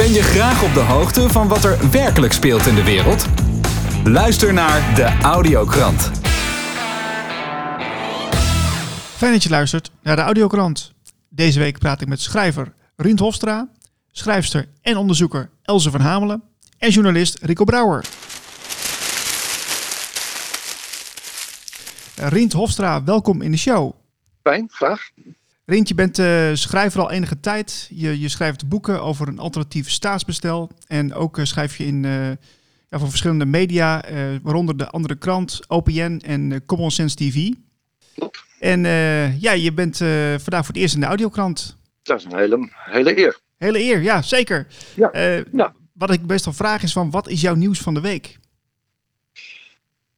Ben je graag op de hoogte van wat er werkelijk speelt in de wereld? Luister naar de Audiokrant. Fijn dat je luistert naar de Audiokrant. Deze week praat ik met schrijver Rient Hofstra, schrijfster en onderzoeker Elze van Hamelen en journalist Rico Brouwer. Rient Hofstra, welkom in de show. Fijn, graag. Rient, je bent uh, schrijver al enige tijd. Je, je schrijft boeken over een alternatief staatsbestel. En ook uh, schrijf je in, uh, ja, voor verschillende media, waaronder de Andere Krant, OPN en Common Sense TV. Klopt. En ja, je bent vandaag voor het eerst in de audiokrant. Dat is een hele, hele eer. Hele eer, ja, zeker. Ja, ja. Wat ik best wel vraag is van, wat is jouw nieuws van de week?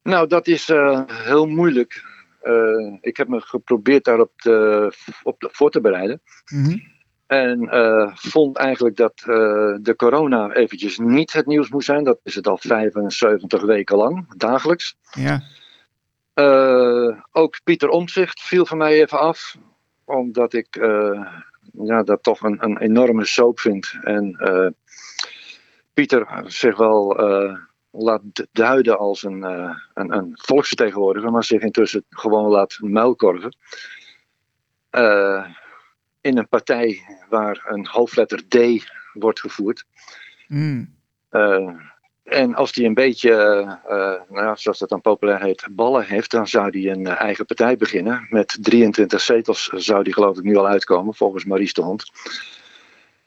Nou, dat is heel moeilijk. Uh, ik heb me geprobeerd daarop te, op voor te bereiden. Mm -hmm. En uh, vond eigenlijk dat uh, de corona eventjes niet het nieuws moest zijn. Dat is het al 75 weken lang, dagelijks. Ja. ook Pieter Omtzigt viel van mij even af. Omdat ik ja, dat toch een, een enorme soap vind. En Pieter zich wel laat duiden als een, uh, een, een volksvertegenwoordiger, maar zich intussen gewoon laat muilkorven. Uh, in een partij waar een hoofdletter D wordt gevoerd. Mm. Uh, en als die een beetje, nou ja, zoals dat dan populair heet, ballen heeft, dan zou die een eigen partij beginnen. Met 23 zetels zou die geloof ik nu al uitkomen, volgens Maurice de Hond.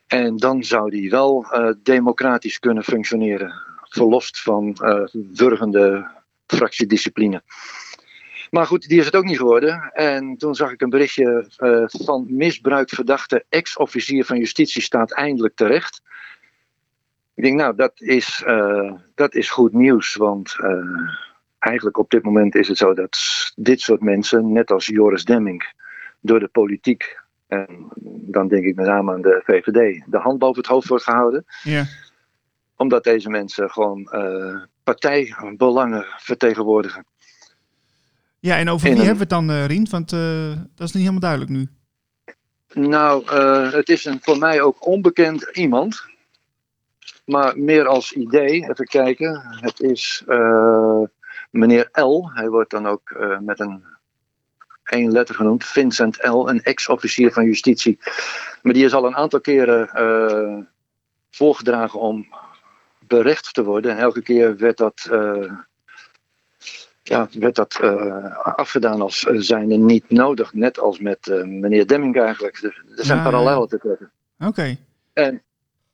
En dan zou die wel democratisch kunnen functioneren verlost van uh, wurgende fractiediscipline. Maar goed, die is het ook niet geworden. En toen zag ik een berichtje uh, van misbruikverdachte ex-officier van justitie staat eindelijk terecht. Ik denk, nou, dat is, uh, dat is goed nieuws. Want eigenlijk op dit moment is het zo dat dit soort mensen, net als Joris Demming, door de politiek, en dan denk ik met name aan de VVD, de hand boven het hoofd wordt gehouden. Ja omdat deze mensen gewoon uh, partijbelangen vertegenwoordigen. Ja, en over wie een... hebben we het dan, uh, Rien? Want uh, dat is niet helemaal duidelijk nu. Nou, het is een voor mij ook onbekend iemand. Maar meer als idee, even kijken. Het is meneer L. Hij wordt dan ook met een één letter genoemd. Vincent L., een ex-officier van justitie. Maar die is al een aantal keren voorgedragen om berecht te worden. En elke keer werd dat, uh, ja, werd dat uh, afgedaan als uh, zijnde niet nodig. Net als met meneer Demming eigenlijk. Er, er zijn ja, parallellen te trekken. Oké. Okay. En,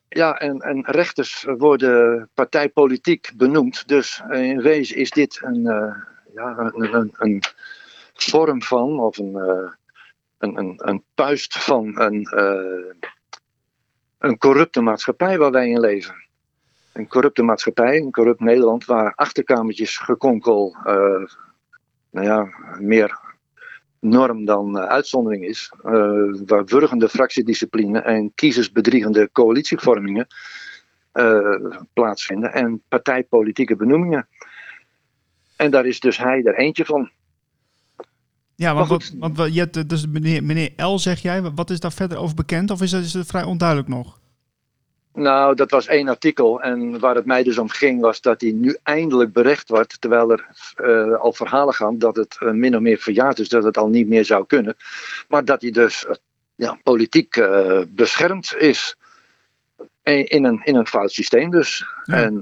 ja, en, en rechters worden partijpolitiek benoemd. Dus in wezen is dit een, ja, een, een, een, vorm van, of een, een, een, een puist van een, een corrupte maatschappij waar wij in leven een corrupte maatschappij, een corrupt Nederland, waar achterkamertjes gekonkel uh, nou ja, meer norm dan uh, uitzondering is. Uh, waar wurgende fractiediscipline en kiezersbedriegende coalitievormingen plaatsvinden en partijpolitieke benoemingen. En daar is dus hij er eentje van. Ja, want, wat, want je hebt, dus meneer, meneer L, zeg jij, wat is daar verder over bekend? Of is dat, is dat vrij onduidelijk nog? Nou, dat was één artikel. En waar het mij dus om ging, was dat hij nu eindelijk berecht wordt. Terwijl er uh, al verhalen gaan dat het uh, min of meer verjaard is, dat het al niet meer zou kunnen. Maar dat hij dus uh, ja, politiek beschermd is. In een, in een fout systeem dus. Ja. En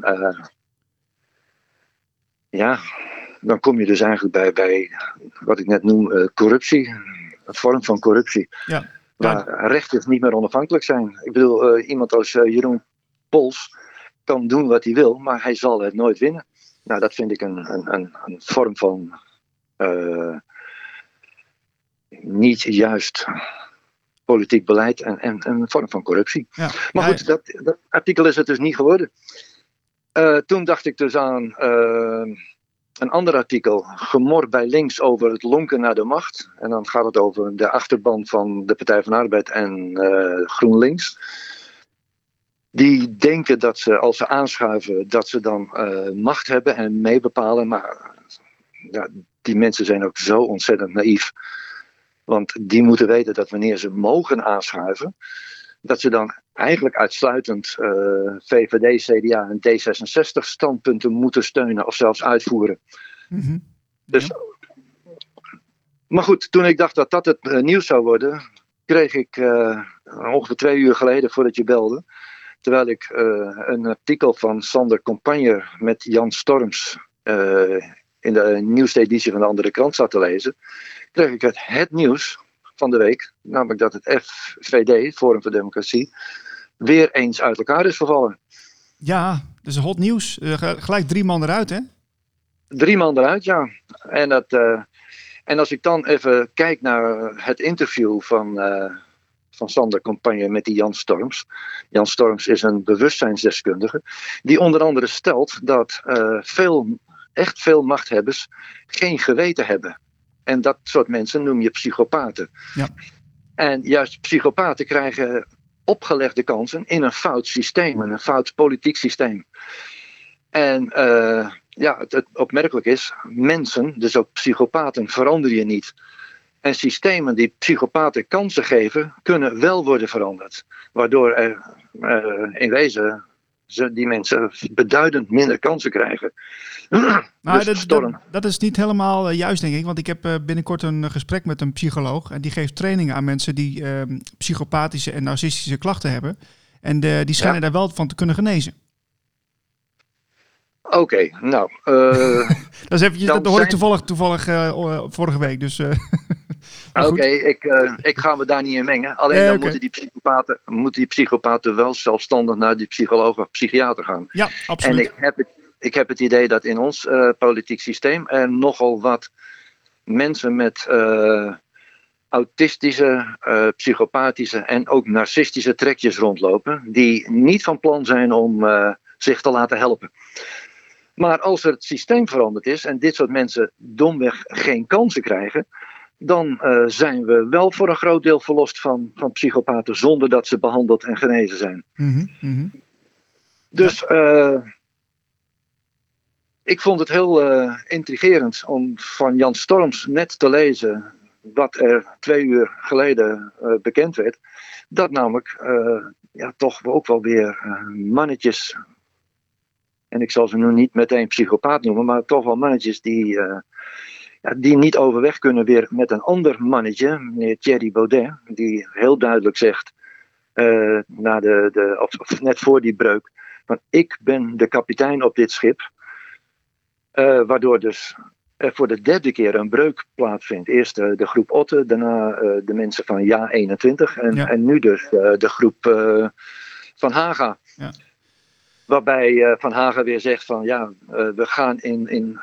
ja, dan kom je dus eigenlijk bij, bij wat ik net noem corruptie. Een vorm van corruptie. Ja. Waar rechters niet meer onafhankelijk zijn. Ik bedoel, uh, iemand als uh, Jeroen Pols kan doen wat hij wil, maar hij zal het nooit winnen. Nou, dat vind ik een, een, een, een vorm van uh, niet juist politiek beleid en, en, en, een vorm van corruptie. Ja. Maar goed, dat, dat, artikel is het dus niet geworden. toen dacht ik dus aan een ander artikel, gemor bij links over het lonken naar de macht. En dan gaat het over de achterban van de Partij van Arbeid en uh, GroenLinks. Die denken dat ze, als ze aanschuiven, dat ze dan uh, macht hebben en meebepalen. Maar die mensen zijn ook zo ontzettend naïef. Want die moeten weten dat wanneer ze mogen aanschuiven, dat ze dan eigenlijk uitsluitend VVD, CDA en D66 standpunten moeten steunen of zelfs uitvoeren. Mhm. Dus, Maar goed, toen ik dacht dat dat het nieuws zou worden, kreeg ik ongeveer twee uur geleden voordat je belde, terwijl ik een artikel van Sander Compagner met Jan Storms in de nieuwste editie van de andere krant zat te lezen, kreeg ik het, het nieuws van de week, namelijk dat het FVD, Forum voor Democratie, weer eens uit elkaar is gevallen. Ja, dus hot nieuws. Uh, gelijk drie man eruit, hè? Drie man eruit, ja. En, dat, uh, en als ik dan even kijk naar het interview van, uh, van Sander Campagne met die Jan Storms. Jan Storms is een bewustzijnsdeskundige. Die onder andere stelt dat veel echt veel machthebbers geen geweten hebben. En dat soort mensen noem je psychopaten. Ja. En juist psychopaten krijgen opgelegde kansen in een fout systeem, een fout politiek systeem. En uh, ja, het, het, opmerkelijk is, mensen, dus ook psychopaten, verander je niet. En systemen die psychopaten kansen geven, kunnen wel worden veranderd. Waardoor er uh, in wezen ze, die mensen beduidend minder kansen krijgen. Nou, dus dat, dat, dat, is niet helemaal uh, juist, denk ik. Want ik heb uh, binnenkort een gesprek met een psycholoog. En die geeft trainingen aan mensen die uh, psychopathische en narcistische klachten hebben. En de, die schijnen ja. daar wel van te kunnen genezen. Oké, okay, nou. dat is eventjes, dat hoor ik toevallig, toevallig vorige week. Dus Oké, okay, ik, uh, ik ga me daar niet in mengen. Alleen nee, dan okay. moeten, die psychopaten, moeten die psychopaten wel zelfstandig naar die psycholoog of psychiater gaan. Ja, absoluut. En ik heb het, ik heb het idee dat in ons uh, politiek systeem er nogal wat mensen met uh, autistische, psychopathische en ook narcistische trekjes rondlopen. Die niet van plan zijn om zich te laten helpen. Maar als er het systeem veranderd is en dit soort mensen domweg geen kansen krijgen, dan uh, zijn we wel voor een groot deel verlost van, van psychopaten zonder dat ze behandeld en genezen zijn. Mm -hmm, mm -hmm. Dus uh, ik vond het heel uh, intrigerend om van Jan Storms net te lezen wat er twee uur geleden bekend werd. Dat namelijk ja, toch ook wel weer mannetjes, en ik zal ze nu niet meteen psychopaat noemen, maar toch wel mannetjes die ja, die niet overweg kunnen weer met een ander mannetje, meneer Thierry Baudet, die heel duidelijk zegt, uh, na de, de, of, of, net voor die breuk, van ik ben de kapitein op dit schip. Uh, waardoor dus er voor de derde keer een breuk plaatsvindt. Eerst uh, de groep Otte, daarna de mensen van Ja 21 en, ja. en nu dus de groep van Haga. Ja. Waarbij Van Haga weer zegt van ja, we gaan in, in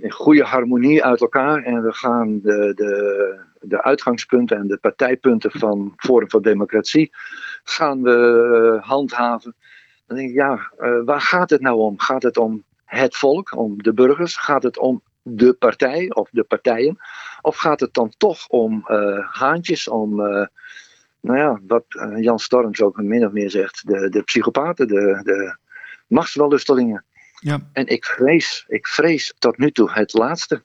in goede harmonie uit elkaar. En we gaan de, de, de uitgangspunten en de partijpunten van Forum voor Democratie gaan we handhaven. Dan denk ik, ja, uh, waar gaat het nou om? Gaat het om het volk, om de burgers? Gaat het om de partij of de partijen? Of gaat het dan toch om uh, haantjes, om, nou ja, wat Jan Storms ook min of meer zegt, de, de psychopaten, de, de machtswellustelingen? Ja. En ik vrees, ik vrees tot nu toe het laatste.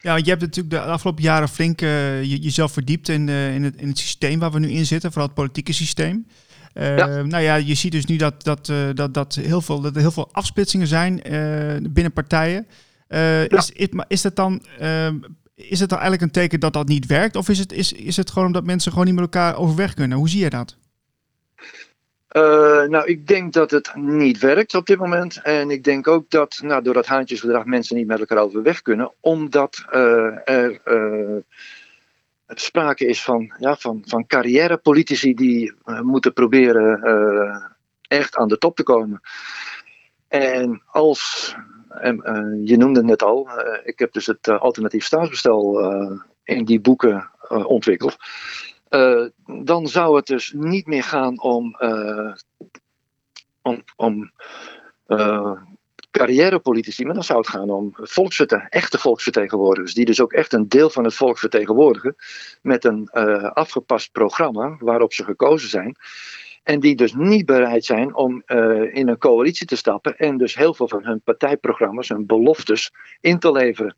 Ja, je hebt natuurlijk de afgelopen jaren flink uh, jezelf verdiept in, uh, in, het, in het systeem waar we nu in zitten, vooral het politieke systeem. Uh, ja. Nou ja, je ziet dus nu dat, dat, dat, dat, heel veel, dat er heel veel afsplitsingen zijn binnen partijen. Ja. is, is, is, dat dan, is het dan eigenlijk een teken dat dat niet werkt? Of is het, is, is het gewoon omdat mensen gewoon niet met elkaar overweg kunnen? Hoe zie je dat? Uh, nou, ik denk dat het niet werkt op dit moment. En ik denk ook dat nou, door dat haantjesgedrag mensen niet met elkaar overweg kunnen, omdat uh, er uh, sprake is van, ja, van, van carrièrepolitici die moeten proberen echt aan de top te komen. En als, en, je noemde het net al, ik heb dus het alternatief staatsbestel in die boeken ontwikkeld. Uh, dan zou het dus niet meer gaan om, uh, om, om uh, carrièrepolitici, maar dan zou het gaan om echte volksvertegenwoordigers, die dus ook echt een deel van het volk vertegenwoordigen, met een afgepast programma waarop ze gekozen zijn. En die dus niet bereid zijn om in een coalitie te stappen en dus heel veel van hun partijprogramma's, hun beloftes in te leveren.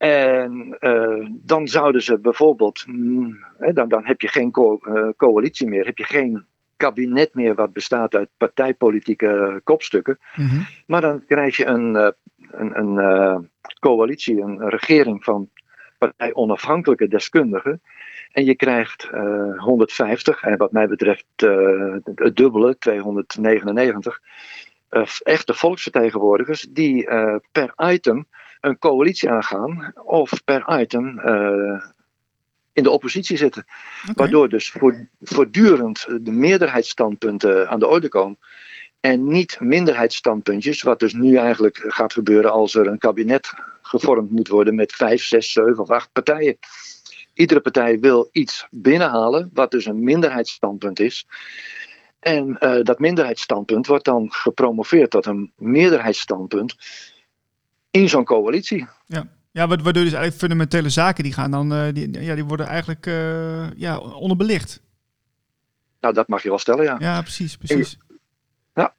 En uh, dan zouden ze bijvoorbeeld, mm, dan, dan heb je geen co uh, coalitie meer, heb je geen kabinet meer wat bestaat uit partijpolitieke kopstukken. Mm -hmm. Maar dan krijg je een, uh, een, een coalitie, een regering van partij onafhankelijke deskundigen. En je krijgt 150, en wat mij betreft het dubbele, 299 echte volksvertegenwoordigers die per item een coalitie aangaan of per item uh, in de oppositie zitten. Okay. Waardoor dus voortdurend de meerderheidsstandpunten aan de orde komen. En niet minderheidsstandpuntjes, wat dus nu eigenlijk gaat gebeuren als er een kabinet gevormd moet worden met vijf, zes, zeven of acht partijen. Iedere partij wil iets binnenhalen, wat dus een minderheidsstandpunt is. En uh, dat minderheidsstandpunt wordt dan gepromoveerd tot een meerderheidsstandpunt in zo'n coalitie. Ja. Ja, waardoor dus eigenlijk fundamentele zaken die gaan dan, uh, die, ja, die worden eigenlijk uh, ja, onderbelicht. Nou, dat mag je wel stellen, ja. Ja, precies, precies. Ja.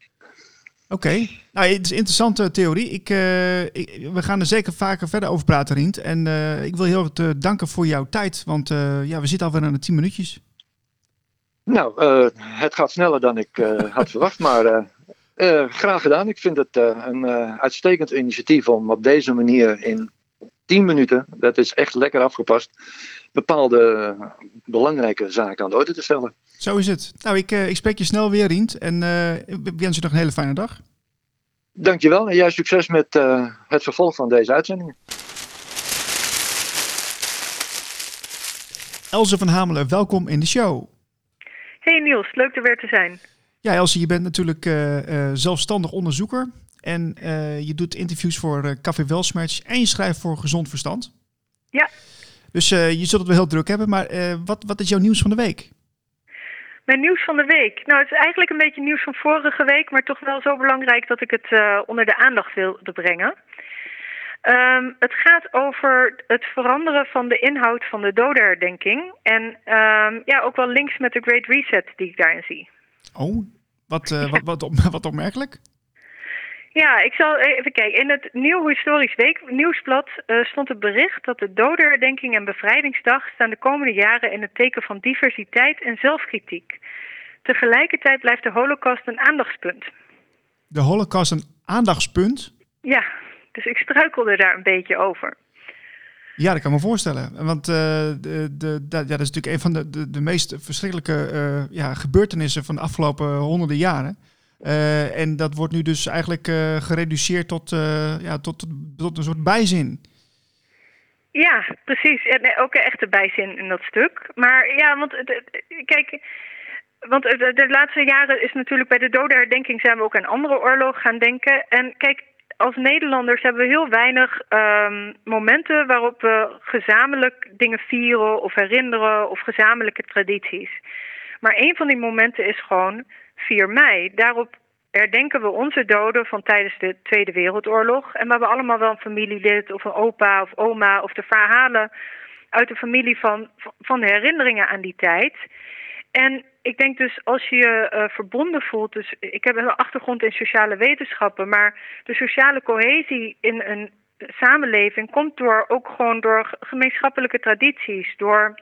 Oké, okay. nou, het is een interessante theorie. Ik, uh, ik, we gaan er zeker vaker verder over praten, Rient. En ik wil heel erg danken voor jouw tijd, want ja, we zitten alweer aan de tien minuutjes. Nou, het gaat sneller dan ik had verwacht, maar uh, graag gedaan. Ik vind het een uitstekend initiatief om op deze manier in 10 minuten, dat is echt lekker afgepast, bepaalde belangrijke zaken aan de orde te stellen. Zo is het. Nou, ik, ik spreek je snel weer, Rient. En ik wens je nog een hele fijne dag. Dankjewel en jij succes met het vervolg van deze uitzendingen. Elze van Hamelen, welkom in de show. Hey Niels, leuk er weer te zijn. Ja, Elsie, je bent natuurlijk uh, uh, zelfstandig onderzoeker. En uh, je doet interviews voor Café Welsmatch en je schrijft voor Gezond Verstand. Ja. Dus je zult het wel heel druk hebben. Maar wat, wat is jouw nieuws van de week? Mijn nieuws van de week? Nou, het is eigenlijk een beetje nieuws van vorige week, maar toch wel zo belangrijk dat ik het onder de aandacht wilde brengen. Um, het gaat over het veranderen van de inhoud van de dodenherdenking. En um, ja, ook wel links met de Great Reset die ik daarin zie. Oh, wat, uh, wat, wat, op, wat opmerkelijk. Ja, ik zal even kijken. In het Nieuw Historisch Week Nieuwsblad uh, stond het bericht dat de dodenherdenking en bevrijdingsdag staan de komende jaren in het teken van diversiteit en zelfkritiek. Tegelijkertijd blijft de holocaust een aandachtspunt. De holocaust een aandachtspunt? Ja, dus ik struikelde daar een beetje over. Ja, dat kan me voorstellen. Want uh, de, de, ja, dat is natuurlijk een van de, de, de meest verschrikkelijke uh, ja, gebeurtenissen van de afgelopen honderden jaren. Uh, en dat wordt nu dus eigenlijk gereduceerd tot, ja, tot, tot een soort bijzin. Ja, precies. Nee, ook een echte bijzin in dat stuk. Maar ja, want kijk, want de, de, laatste jaren is natuurlijk bij de dodenherdenking zijn we ook aan andere oorlogen gaan denken. En kijk, als Nederlanders hebben we heel weinig um, momenten waarop we gezamenlijk dingen vieren of herinneren of gezamenlijke tradities. Maar een van die momenten is gewoon 4 mei. Daarop herdenken we onze doden van tijdens de Tweede Wereldoorlog. En we hebben allemaal wel een familielid of een opa of oma of de verhalen uit de familie van, van herinneringen aan die tijd. En ik denk dus als je je uh, verbonden voelt, dus ik heb een achtergrond in sociale wetenschappen, maar de sociale cohesie in een samenleving komt door ook gewoon door gemeenschappelijke tradities, door,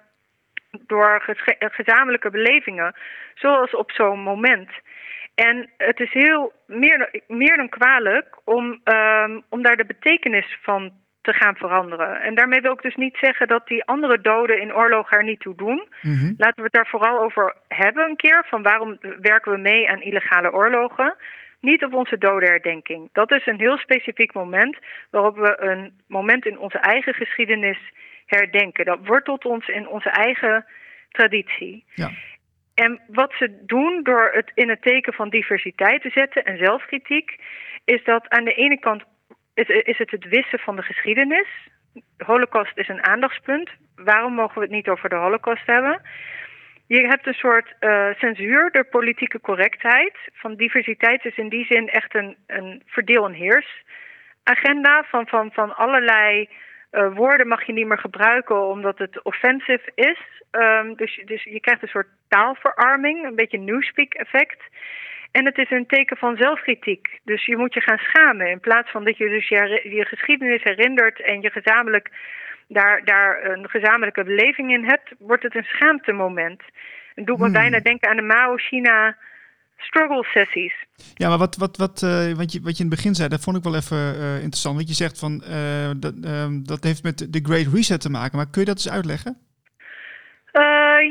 door gezamenlijke belevingen, zoals op zo'n moment. En het is heel meer, meer dan kwalijk om, um, om daar de betekenis van te gaan veranderen. En daarmee wil ik dus niet zeggen dat die andere doden in oorlog er niet toe doen. Mm-hmm. Laten we het daar vooral over hebben een keer. Van waarom werken we mee aan illegale oorlogen? Niet op onze dodenherdenking. Dat is een heel specifiek moment waarop we een moment in onze eigen geschiedenis herdenken. Dat wortelt ons in onze eigen traditie. Ja. En wat ze doen door het in het teken van diversiteit te zetten en zelfkritiek, is dat aan de ene kant is, is het het wissen van de geschiedenis. De holocaust is een aandachtspunt. Waarom mogen we het niet over de holocaust hebben? Je hebt een soort uh, censuur door politieke correctheid. Van diversiteit is in die zin echt een, een verdeel- en heers agenda. Van, van, van allerlei uh, woorden mag je niet meer gebruiken omdat het offensive is. Um, dus, dus je krijgt een soort taalverarming, een beetje newspeak effect. En het is een teken van zelfkritiek. Dus je moet je gaan schamen. In plaats van dat je dus je, je geschiedenis herinnert en je gezamenlijk daar, daar een gezamenlijke beleving in hebt, wordt het een schaamtemoment. Het doet me Hmm. bijna denken aan de Mao-China struggle sessies. Ja, maar wat, wat, wat, eh, wat, je, wat je in het begin zei, dat vond ik wel even eh, interessant. Want je zegt van, eh, dat, ehm, dat heeft met de Great Reset te maken. Maar kun je dat eens uitleggen?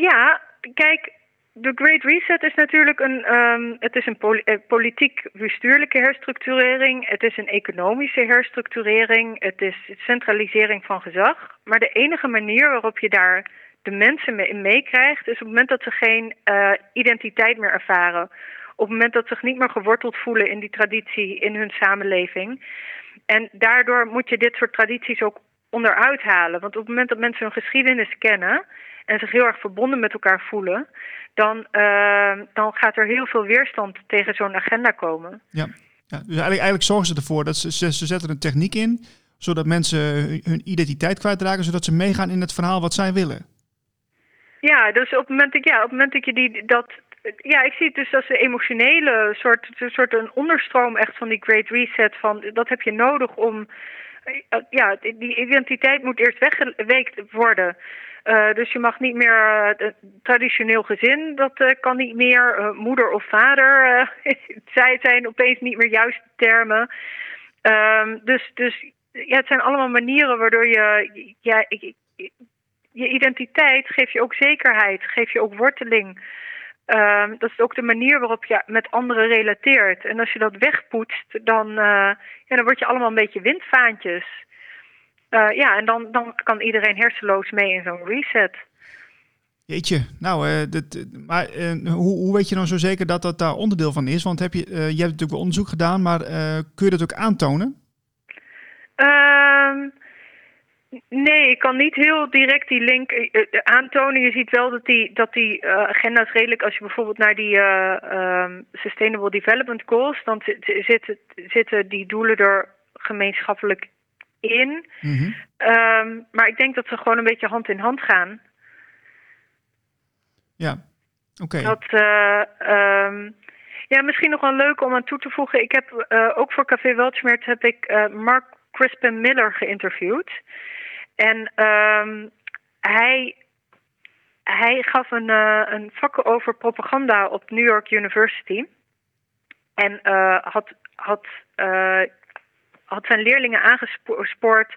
Ja, kijk, de Great Reset is natuurlijk een, ehm, het is een eh, politiek-bestuurlijke herstructurering. Het is een economische herstructurering. Het is centralisering van gezag. Maar de enige manier waarop je daar de mensen mee meekrijgt, is op het moment dat ze geen eh, identiteit meer ervaren. Op het moment dat ze zich niet meer geworteld voelen in die traditie, in hun samenleving. En daardoor moet je dit soort tradities ook onderuit halen. Want op het moment dat mensen hun geschiedenis kennen en zich heel erg verbonden met elkaar voelen, dan, uh, dan gaat er heel veel weerstand tegen zo'n agenda komen. Ja, ja dus eigenlijk, eigenlijk zorgen ze ervoor dat ze, ze, ze zetten een techniek in, zodat mensen hun, identiteit kwijtraken, zodat ze meegaan in het verhaal wat zij willen. Ja, dus op het moment dat, ja, op het moment dat je die, dat ja, ik zie het dus als een emotionele soort, een soort een onderstroom echt van die Great Reset. Van, dat heb je nodig om. Ja, die identiteit moet eerst weggeweekt worden. Uh, dus je mag niet meer uh, traditioneel gezin, dat uh, kan niet meer. moeder of vader, zij zijn opeens niet meer juiste termen. Um, dus, dus ja, het zijn allemaal manieren waardoor je. Ja, ik, je identiteit geeft je ook zekerheid, geeft je ook worteling. Um, dat is ook de manier waarop je met anderen relateert. En als je dat wegpoetst, dan, ja, dan word je allemaal een beetje windvaantjes. Uh, ja, en dan, dan kan iedereen hersenloos mee in zo'n reset. Jeetje, nou, uh, dat, maar hoe, hoe weet je nou zo zeker dat dat daar onderdeel van is? Want heb je, je hebt natuurlijk wel onderzoek gedaan, maar kun je dat ook aantonen? Um, Nee, ik kan niet heel direct die link aantonen. Je ziet wel dat die, dat die agenda's redelijk, als je bijvoorbeeld naar die um, Sustainable Development Goals, dan zitten, zitten die doelen er gemeenschappelijk in. Mhm. Mm -hmm. um, maar ik denk dat ze gewoon een beetje hand in hand gaan. Ja, oké. Okay. Dat, um, ja, misschien nog wel leuk om aan toe te voegen. Ik heb ook voor Café Weltschmerz heb ik Mark Crispin Miller geïnterviewd. En um, hij, hij gaf een, een vak over propaganda op New York University. En had, had, had zijn leerlingen aangespoord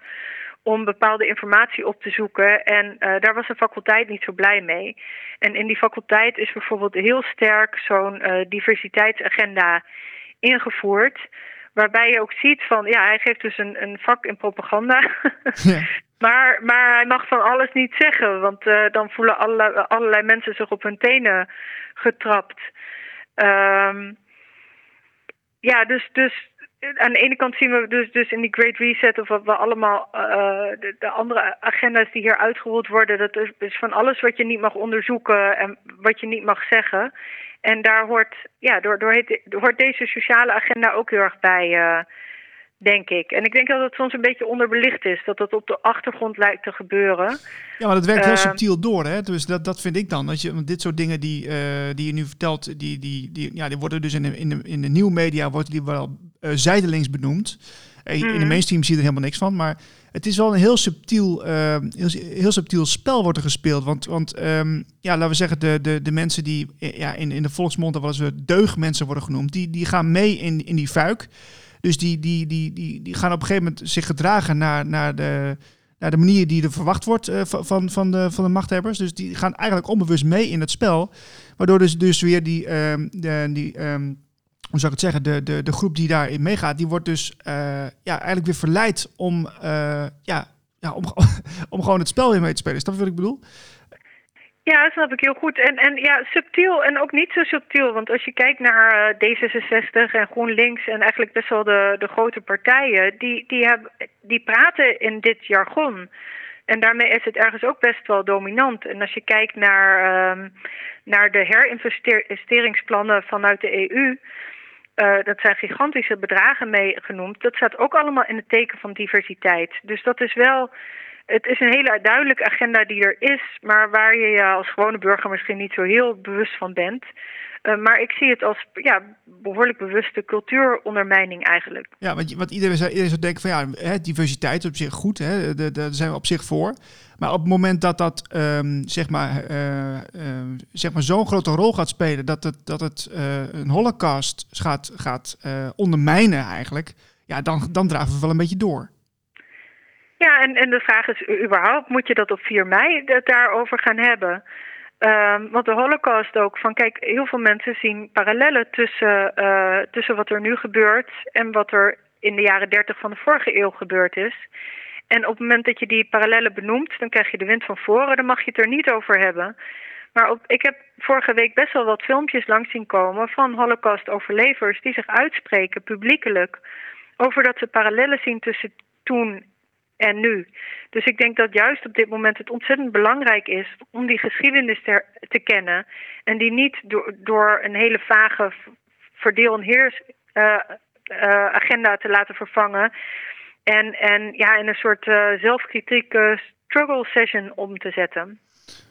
om bepaalde informatie op te zoeken. En daar was de faculteit niet zo blij mee. En in die faculteit is bijvoorbeeld heel sterk zo'n diversiteitsagenda ingevoerd waarbij je ook ziet van, ja, hij geeft dus een, een vak in propaganda. Ja. maar, maar hij mag van alles niet zeggen, want uh, dan voelen allerlei, allerlei mensen zich op hun tenen getrapt. Um, ja, dus, dus aan de ene kant zien we dus, dus in die Great Reset of wat we allemaal uh, de, de, andere agenda's die hier uitgerold worden, dat is, is van alles wat je niet mag onderzoeken en wat je niet mag zeggen. En daar hoort, ja, door, door hoort deze sociale agenda ook heel erg bij, uh, denk ik. En ik denk dat het soms een beetje onderbelicht is, dat dat op de achtergrond lijkt te gebeuren. Ja, maar dat werkt heel Uh, subtiel door, hè? Dus dat, dat vind ik dan. Dat je, want dit soort dingen die, uh, die je nu vertelt, die, die, die, ja, die worden dus in de, in de, in de nieuwmedia wordt die wel uh, zijdelings benoemd. In de Mhm. mainstream zie je er helemaal niks van, maar het is wel een heel subtiel, uh, heel, heel subtiel spel wordt er gespeeld. Want, want um, ja, laten we zeggen, de, de, de mensen die ja, in, in de volksmond, dat wel eens deugdmensen worden genoemd, die, die gaan mee in, in die fuik. Dus die, die, die, die, die gaan op een gegeven moment zich gedragen naar, naar, de, naar de manier die er verwacht wordt uh, van, van, de, van de machthebbers. Dus die gaan eigenlijk onbewust mee in het spel. Waardoor dus, dus weer die, um, de, die um, hoe zou ik het zeggen, de, de, de groep die daarin meegaat, die wordt dus uh, ja, eigenlijk weer verleid om, uh, ja, ja, om, om gewoon het spel weer mee te spelen. Is dat wat ik bedoel? Ja, dat snap ik heel goed. En, en ja, subtiel en ook niet zo subtiel. Want als je kijkt naar uh, D66 en GroenLinks en eigenlijk best wel de, de grote partijen, die, die, hebben, die praten in dit jargon. En daarmee is het ergens ook best wel dominant. En als je kijkt naar, um, naar de herinvesteringsplannen vanuit de EU, uh, dat zijn gigantische bedragen mee genoemd. Dat staat ook allemaal in het teken van diversiteit. Dus dat is wel het is een hele duidelijke agenda die er is, maar waar je je als gewone burger misschien niet zo heel bewust van bent. Uh, maar ik zie het als ja, behoorlijk bewuste cultuurondermijning eigenlijk. Ja, want, iedereen, zou, iedereen zou denken van ja, hè, diversiteit op zich goed, hè, daar zijn we op zich voor. Maar op het moment dat dat um, zeg maar, uh, uh, zeg maar zo'n grote rol gaat spelen, dat het, dat het een holocaust gaat, gaat ondermijnen eigenlijk, ja, dan, dan draven we wel een beetje door. Ja, en, en de vraag is überhaupt, moet je dat op 4 mei het daarover gaan hebben? Um, want de holocaust ook, van kijk, heel veel mensen zien parallellen tussen, uh, tussen wat er nu gebeurt en wat er in de jaren 30 van de vorige eeuw gebeurd is. En op het moment dat je die parallellen benoemt, dan krijg je de wind van voren, dan mag je het er niet over hebben. Maar op, ik heb vorige week best wel wat filmpjes langs zien komen van holocaust-overlevers die zich uitspreken publiekelijk over dat ze parallellen zien tussen toen en nu. Dus ik denk dat juist op dit moment het ontzettend belangrijk is om die geschiedenis te, kennen. En die niet door, door een hele vage verdeel- en heers uh, uh, agenda te laten vervangen. En, en ja, in een soort uh, zelfkritieke struggle session om te zetten.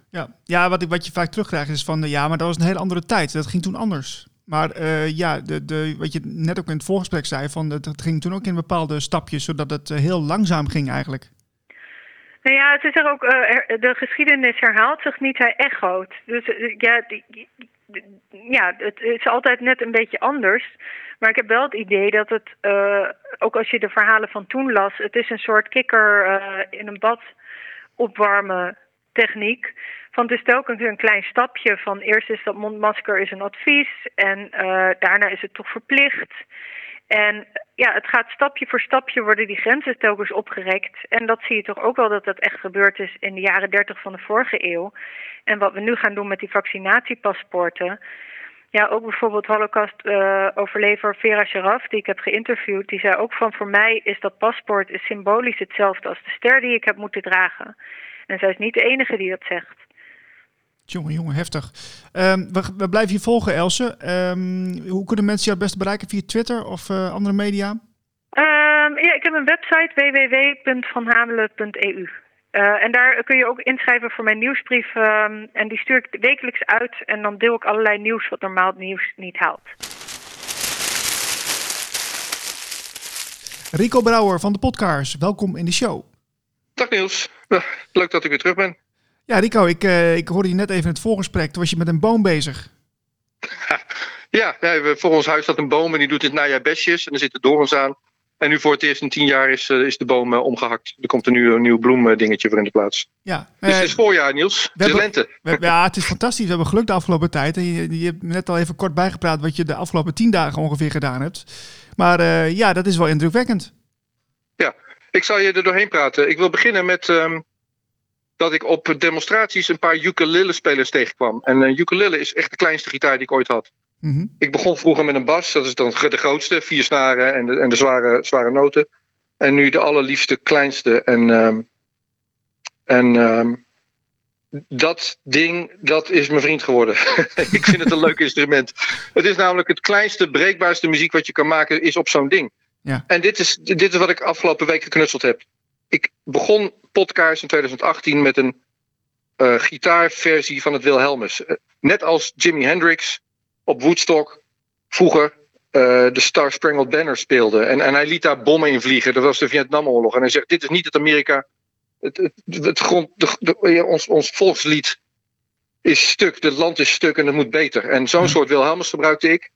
Ja, ja wat, ik, wat je vaak terugkrijgt is van ja, maar dat was een hele andere tijd. Dat ging toen anders. Maar uh, ja, de, de, wat je net ook in het voorgesprek zei, van het ging toen ook in bepaalde stapjes, zodat het uh, heel langzaam ging eigenlijk. Nou ja, het is er ook, uh, de geschiedenis herhaalt zich niet, hij echoot. Dus ja, ja, het is altijd net een beetje anders. Maar ik heb wel het idee dat het, ook als je de verhalen van toen las, het is een soort kikker in een bad opwarmen techniek. Van het is telkens een klein stapje. Van eerst is dat mondmasker is een advies en uh, daarna is het toch verplicht. En ja, het gaat stapje voor stapje worden die grenzen telkens opgerekt. En dat zie je toch ook wel dat dat echt gebeurd is in de jaren 30 van de vorige eeuw. En wat we nu gaan doen met die vaccinatiepaspoorten. Ja, ook bijvoorbeeld Holocaust-overlever uh, Vera Sharaf, die ik heb geïnterviewd, die zei ook van voor mij is dat paspoort is symbolisch hetzelfde als de ster die ik heb moeten dragen. En zij is niet de enige die dat zegt. Jongen, jongen, heftig. Um, we, we, blijven je volgen, Else. Um, hoe kunnen mensen jou het beste bereiken? Via Twitter of uh, andere media? Um, ja, ik heb een website www.vanhamelen.eu. Uh, en daar kun je ook inschrijven voor mijn nieuwsbrief. en die stuur ik wekelijks uit. En dan deel ik allerlei nieuws wat normaal nieuws niet haalt. Rico Brouwer van de podcast, welkom in de show. Dag Niels, leuk dat ik weer terug ben. Ja, Rico, ik, uh, ik hoorde je net even in het voorgesprek. Toen was je met een boom bezig. ja, ja, voor ons huis staat een boom en die doet het najaar bestjes. En er zitten dorens aan. En nu voor het eerst in tien jaar is, uh, is de boom uh, omgehakt. Er komt een nieuw, bloemdingetje voor in de plaats. Ja, dus het is voorjaar, Niels. Het is lente. We, ja, het is fantastisch. We hebben geluk de afgelopen tijd. En je, je hebt net al even kort bijgepraat wat je de afgelopen tien dagen ongeveer gedaan hebt. Maar ja, dat is wel indrukwekkend. Ja, ik zal je er doorheen praten. Ik wil beginnen met... Um, dat ik op demonstraties een paar ukulele-spelers tegenkwam. En een ukulele is echt de kleinste gitaar die ik ooit had. Mm -hmm. Ik begon vroeger met een bas, dat is dan de grootste, vier snaren en de, en de zware, zware noten. En nu de allerliefste, kleinste. En, um, en um, dat ding, dat is mijn vriend geworden. ik vind het een leuk instrument. Het is namelijk het kleinste, breekbaarste muziek wat je kan maken, is op zo'n ding. Ja. En dit is, dit is wat ik afgelopen week geknutseld heb. Ik begon podcast in 2018 met een uh, gitaarversie van het Wilhelmus. Uh, net als Jimi Hendrix op Woodstock vroeger uh, de Star Spangled Banner speelde. En, en hij liet daar bommen in vliegen. Dat was de Vietnamoorlog. En hij zegt: Dit is niet het Amerika. Het, het, het grond, de, de, ons, ons volkslied is stuk. Het land is stuk en het moet beter. En zo'n soort Wilhelmus gebruikte ik.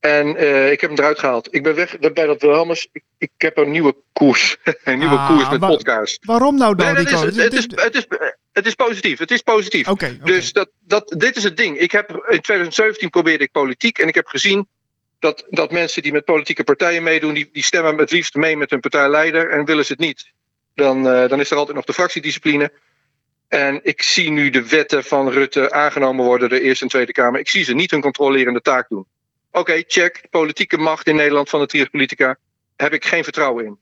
En uh, ik heb hem eruit gehaald. Ik ben weg bij dat Wilhelmus. Ik, ik heb een nieuwe koers. een nieuwe ah, koers met wa podcast. Waarom nou dan, nee, is, het, het, is, het, is, het is positief. Het is positief. Okay, okay. Dus dat, dat, dit is het ding. Ik heb, in 2017 probeerde ik politiek. En ik heb gezien dat, dat mensen die met politieke partijen meedoen... Die, die stemmen het liefst mee met hun partijleider. En willen ze het niet. Dan, uh, dan is er altijd nog de fractiediscipline. En ik zie nu de wetten van Rutte aangenomen worden... de Eerste en Tweede Kamer. Ik zie ze niet hun controlerende taak doen. Oké, okay, check. Politieke macht in Nederland van de triaspolitica. Heb ik geen vertrouwen in.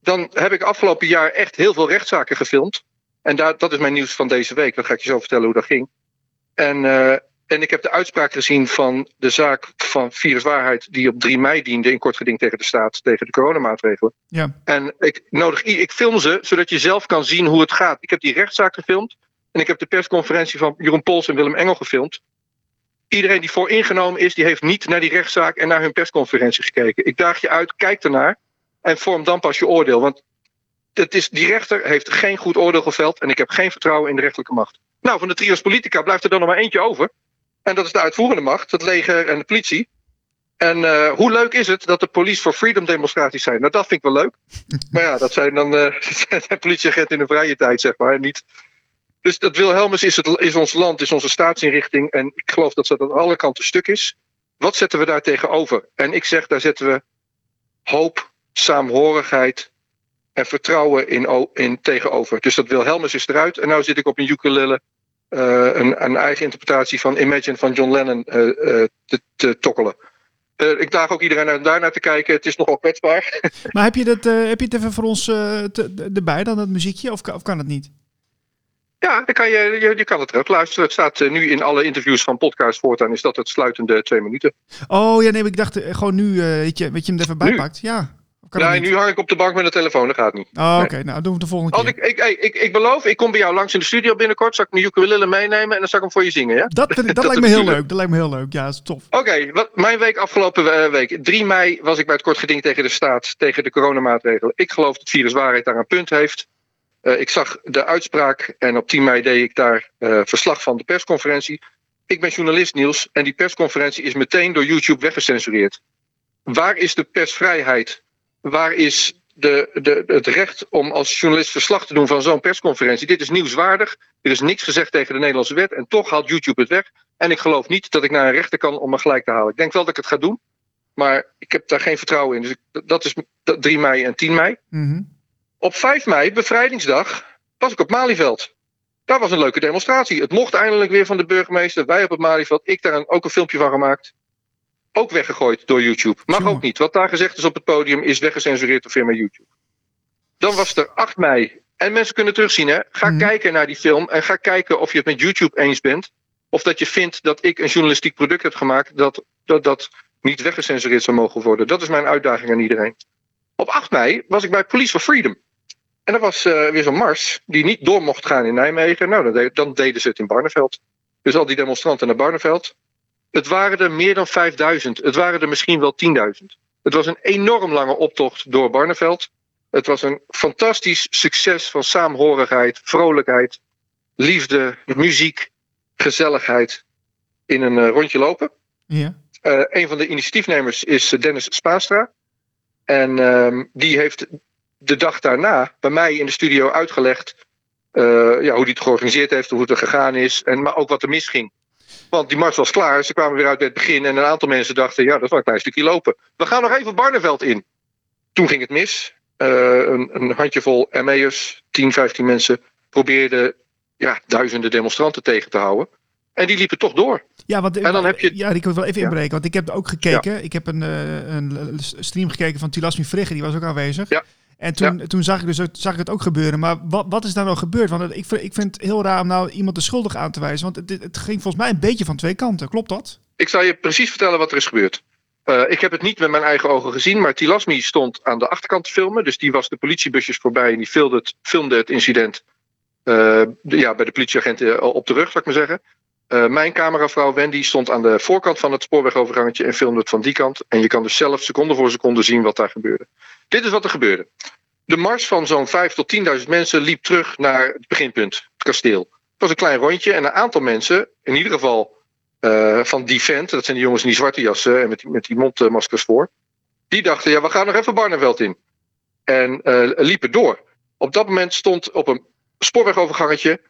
Dan heb ik afgelopen jaar echt heel veel rechtszaken gefilmd. En daar, dat is mijn nieuws van deze week. Dan ga ik je zo vertellen hoe dat ging. En uh, En ik heb de uitspraak gezien van de zaak van viruswaarheid die op 3 mei diende in kort geding tegen de staat, tegen de coronamaatregelen. Ja. En ik nodig ik film ze zodat je zelf kan zien hoe het gaat. Ik heb die rechtszaak gefilmd en ik heb de persconferentie van Jeroen Pols en Willem Engel gefilmd. Iedereen die vooringenomen is, die heeft niet naar die rechtszaak en naar hun persconferentie gekeken. Ik daag je uit, kijk ernaar en vorm dan pas je oordeel. Want het is, die rechter heeft geen goed oordeel geveld en ik heb geen vertrouwen in de rechterlijke macht. Nou, van de trios politica blijft er dan nog maar eentje over. En dat is de uitvoerende macht, het leger en de politie. En eh, hoe leuk is het dat de Police for Freedom demonstraties zijn? Nou, dat vind ik wel leuk. Maar ja, dat zijn dan zijn politieagenten in de vrije tijd, zeg maar. Niet. Dus dat Wilhelmus is, het, is ons land, is onze staatsinrichting. En ik geloof dat dat aan alle kanten stuk is. Wat zetten we daar tegenover? En ik zeg, daar zetten we hoop, saamhorigheid en vertrouwen in, in tegenover. Dus dat Wilhelmus is eruit. En nu zit ik op een ukulele eh, een, een eigen interpretatie van Imagine van John Lennon eh, eh, te, tokkelen. Ik daag ook iedereen uit daar naar te kijken. Het is nogal kwetsbaar. Maar heb je, dat, heb je het even voor ons erbij dan, dat muziekje? Of, of kan het niet? Ja, dan kan je, je, je kan het terug luisteren. Het staat eh, nu in alle interviews van podcast voortaan. Is dat het sluitende twee minuten? Oh ja, nee, ik dacht eh, gewoon nu, eh, weet, je, weet je hem er even bij Nu? pakt. Ja. Het Nee, nu hang ik op de bank met een telefoon. Dat gaat niet. Oh, oké. Nou, doen we het de volgende Als keer. ik, ik, ik, ik, ik beloof, ik kom bij jou langs in de studio binnenkort. Zal ik mijn ukulele meenemen en dan zal ik hem voor je zingen, ja? Dat, dat, dat lijkt me heel leuk. Dat lijkt me heel leuk. Ja, dat is tof. Oké, wat mijn week afgelopen week. 3 mei was ik bij het kort geding tegen de staat, tegen de coronamaatregelen. Ik geloof dat viruswaarheid daar een punt heeft. Eh, ik zag de uitspraak en op 10 mei deed ik daar eh, verslag van de persconferentie. Ik ben journalist Niels en die persconferentie is meteen door YouTube weggecensureerd. Waar is de persvrijheid? Waar is de, de, het recht om als journalist verslag te doen van zo'n persconferentie? Dit is nieuwswaardig. Er is niks gezegd tegen de Nederlandse wet en toch haalt YouTube het weg. En ik geloof niet dat ik naar een rechter kan om me gelijk te halen. Ik denk wel dat ik het ga doen, maar ik heb daar geen vertrouwen in. Dus dat is 3 mei en 10 mei. Mhm. Op 5 mei, bevrijdingsdag, was ik op Malieveld. Daar was een leuke demonstratie. Het mocht eindelijk weer van de burgemeester. Wij op het Malieveld. Ik daar een- ook een filmpje van gemaakt. Ook weggegooid door YouTube. Mag ook niet. Wat daar gezegd is op het podium is weggecensureerd door firma YouTube. Dan was er 8 mei. En mensen kunnen terugzien. Hè? Ga Mhm. kijken naar die film. En ga kijken of je het met YouTube eens bent. Of dat je vindt dat ik een journalistiek product heb gemaakt. Dat dat, dat niet weggecensureerd zou mogen worden. Dat is mijn uitdaging aan iedereen. Op 8 mei was ik bij Police for Freedom. En er was eh, weer zo'n mars die niet door mocht gaan in Nijmegen. Nou, dan, de- dan deden ze het in Barneveld. Dus al die demonstranten naar Barneveld. Het waren er meer dan 5000. Het waren er misschien wel 10.000. Het was een enorm lange optocht door Barneveld. Het was een fantastisch succes van saamhorigheid, vrolijkheid, liefde, muziek, gezelligheid in een eh, rondje lopen. Ja. Eh, een van de initiatiefnemers is Dennis Spaanstra. En ehm, die heeft de dag daarna bij mij in de studio uitgelegd eh, ja, hoe hij het georganiseerd heeft, hoe het er gegaan is. En, maar ook wat er misging. Want die mars was klaar, ze kwamen weer uit bij het begin. En een aantal mensen dachten, ja, dat is wel een klein stukje lopen. We gaan nog even Barneveld in. Toen ging het mis. Eh, een, een handjevol ME'ers, 10, 15 mensen, probeerden ja, duizenden demonstranten tegen te houden. En die liepen toch door. Ja, want, En dan heb je- ja, die kan ik wel even Ja. inbreken. Want ik heb ook gekeken. Ik heb een, eh, een stream gekeken van Tilasmi Frigge. Die was ook aanwezig. Ja. En toen, toen zag, ik dus, ook- zag ik het ook gebeuren. Maar wat, wat is daar nou gebeurd? Want ik, vind- ik vind het heel raar om nou iemand de schuldig aan te wijzen. Want het, het ging volgens mij een beetje van twee kanten. Klopt dat? Ik zal je precies vertellen wat er is gebeurd. Eh, ik heb het niet met mijn eigen ogen gezien, maar Tilasmi stond aan de achterkant te filmen. Dus die was de politiebusjes voorbij en die filmde het, filmde het incident eh, de- ja, bij de politieagenten op de rug, zou ik maar zeggen. Eh, mijn cameravrouw Wendy stond aan de voorkant van het spoorwegovergangetje en filmde het van die kant. En je kan dus zelf seconde voor seconde zien wat daar gebeurde. Dit is wat er gebeurde. De mars van zo'n 5.000 tot 10.000 mensen liep terug naar het beginpunt, het kasteel. Het was een klein rondje en een aantal mensen, in ieder geval eh, van Defend, dat zijn die jongens in die zwarte jassen en met die, met die mondmaskers voor. Die dachten, ja, we gaan nog even Barneveld in. En eh, liepen door. Op dat moment stond op een spoorwegovergangetje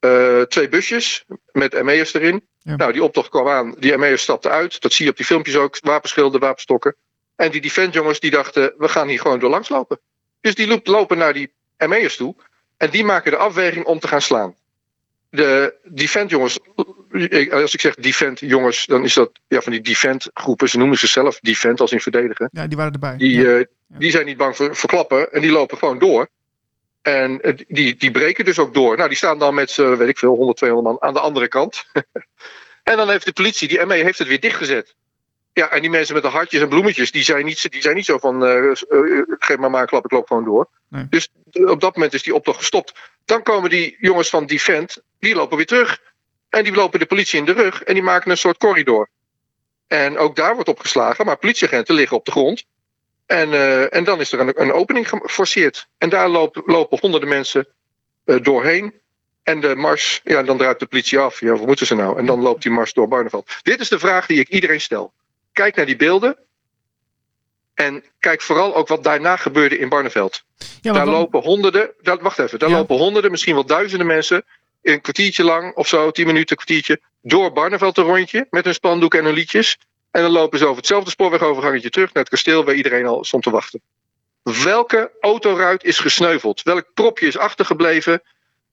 eh, twee busjes met ME'ers erin. Ja. Nou, die optocht kwam aan, die ME'ers stapten uit. Dat zie je op die filmpjes ook, wapenschilden, wapenstokken. En die Defend jongens die dachten, we gaan hier gewoon door langs lopen. Dus die lopen naar die ME'ers toe. En die maken de afweging om te gaan slaan. De Defend jongens, ik- als ik zeg Defend jongens, dan is dat ja, van die Defend groepen. Ze noemen zichzelf Defend als in verdedigen. Ja, die waren erbij. Die, ja. eh, die zijn niet bang voor, voor klappen en die lopen gewoon door. En eh, die, die breken dus ook door. Nou, die staan dan met weet ik veel, 100, 200 man aan de andere kant. En dan heeft de politie, die ME, heeft het weer dichtgezet. Ja, en die mensen met de hartjes en bloemetjes, die zijn niet, die zijn niet zo van, uh, geef maar maar een klap, ik loop gewoon door. Nee. Dus op dat moment is die optocht gestopt. Dan komen die jongens van Defend, die lopen weer terug. En die lopen de politie in de rug en die maken een soort corridor. En ook daar wordt opgeslagen, maar politieagenten liggen op de grond. En, uh, en dan is er een, een opening geforceerd. En daar lopen, lopen honderden mensen doorheen. En de mars, ja, dan draait de politie af. Ja, wat moeten ze nou? En dan loopt die mars door Barneveld. Dit is de vraag die ik iedereen stel. Kijk naar die beelden. En kijk vooral ook wat daarna gebeurde in Barneveld. Ja, daar lopen honderden, daar, wacht even, daar ja. lopen honderden, misschien wel duizenden mensen. Een kwartiertje lang of zo, tien minuten, een kwartiertje. Door Barneveld een rondje met hun spandoek en hun liedjes. En dan lopen ze over hetzelfde spoorwegovergangetje terug naar het kasteel waar iedereen al stond te wachten. Welke autoruit is gesneuveld? Welk propje is achtergebleven?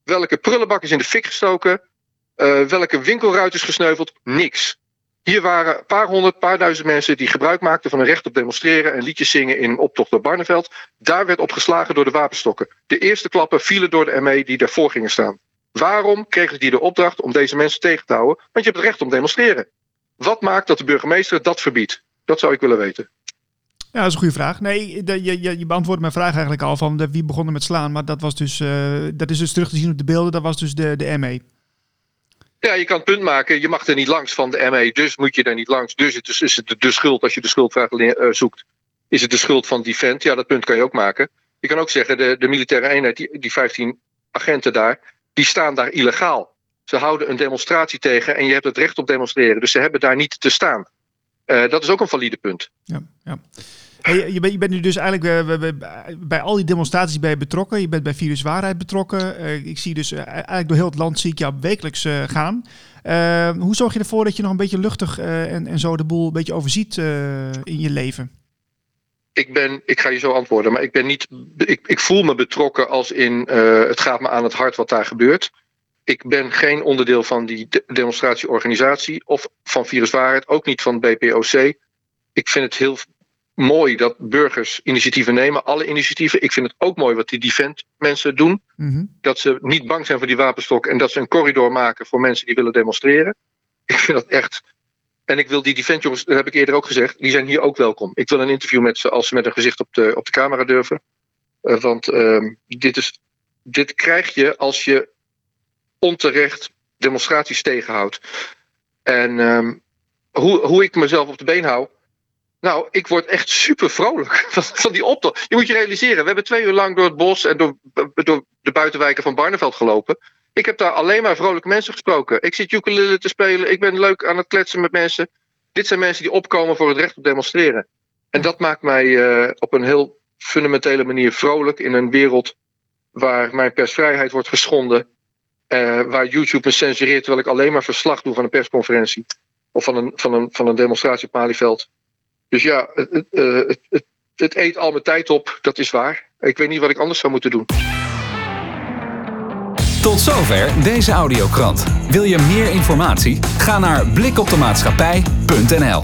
Welke prullenbak is in de fik gestoken? Uh, welke winkelruit is gesneuveld? Niks. Hier waren een paar honderd, paar duizend mensen die gebruik maakten van een recht op demonstreren en liedjes zingen in optocht door Barneveld. Daar werd op geslagen door de wapenstokken. De eerste klappen vielen door de ME die daarvoor gingen staan. Waarom kregen die de opdracht om deze mensen tegen te houden? Want je hebt het recht om te demonstreren. Wat maakt dat de burgemeester dat verbiedt? Dat zou ik willen weten. Ja, dat is een goede vraag. Nee, je, je, je beantwoordde mijn vraag eigenlijk al van de, wie begon er met slaan. Maar dat, was dus, uh, dat is dus terug te zien op de beelden. Dat was dus de, de ME. Ja, je kan het punt maken. Je mag er niet langs van de ME. Dus moet je er niet langs. Dus het is, het de, schuld als je de schuldvraag uh, zoekt. Is het de schuld van Defend? Ja, dat punt kan je ook maken. Je kan ook zeggen, de, de militaire eenheid, die, die 15 agenten daar, die staan daar illegaal. Ze houden een demonstratie tegen en je hebt het recht op demonstreren. Dus ze hebben daar niet te staan. Uh, dat is ook een valide punt. Ja, ja. Hey, je, bent, je bent nu dus eigenlijk bij, bij, bij, al die demonstraties bij betrokken. Je bent bij Virus Waarheid betrokken. Uh, ik zie dus uh, eigenlijk door heel het land zie ik jou wekelijks gaan. hoe zorg je ervoor dat je nog een beetje luchtig en, en zo de boel een beetje overziet in je leven? Ik, ben, ik ga je zo antwoorden, maar ik ben niet. Ik, ik voel me betrokken als in het gaat me aan het hart wat daar gebeurt. Ik ben geen onderdeel van die de demonstratieorganisatie of van Viruswaarheid, ook niet van BPOC. Ik vind het heel mooi dat burgers initiatieven nemen, alle initiatieven. Ik vind het ook mooi wat die Defend mensen doen. Mm-hmm. Dat ze niet bang zijn voor die wapenstok en dat ze een corridor maken voor mensen die willen demonstreren. Ik vind dat echt. En ik wil die Defend jongens, dat heb ik eerder ook gezegd, die zijn hier ook welkom. Ik wil een interview met ze als ze met een gezicht op de, op de camera durven. Uh, want uh, dit, is, dit krijg je als je onterecht demonstraties tegenhoudt. En um, hoe, hoe ik mezelf op de been hou. Nou, ik word echt super vrolijk van, die optocht. Je moet je realiseren, we hebben twee uur lang door het bos en door, de buitenwijken van Barneveld gelopen. Ik heb daar alleen maar vrolijke mensen gesproken. Ik zit ukulele te spelen, ik ben leuk aan het kletsen met mensen. Dit zijn mensen die opkomen voor het recht op demonstreren. En dat maakt mij uh, op een heel fundamentele manier vrolijk in een wereld waar mijn persvrijheid wordt geschonden uh, waar YouTube me censureert terwijl ik alleen maar verslag doe van een persconferentie. Of van een, van een, van een demonstratie op Malieveld. Dus ja, het, uh, het, het, het eet al mijn tijd op, dat is waar. Ik weet niet wat ik anders zou moeten doen. Tot zover deze audiokrant. Wil je meer informatie? Ga naar blikoptemaatschappij.nl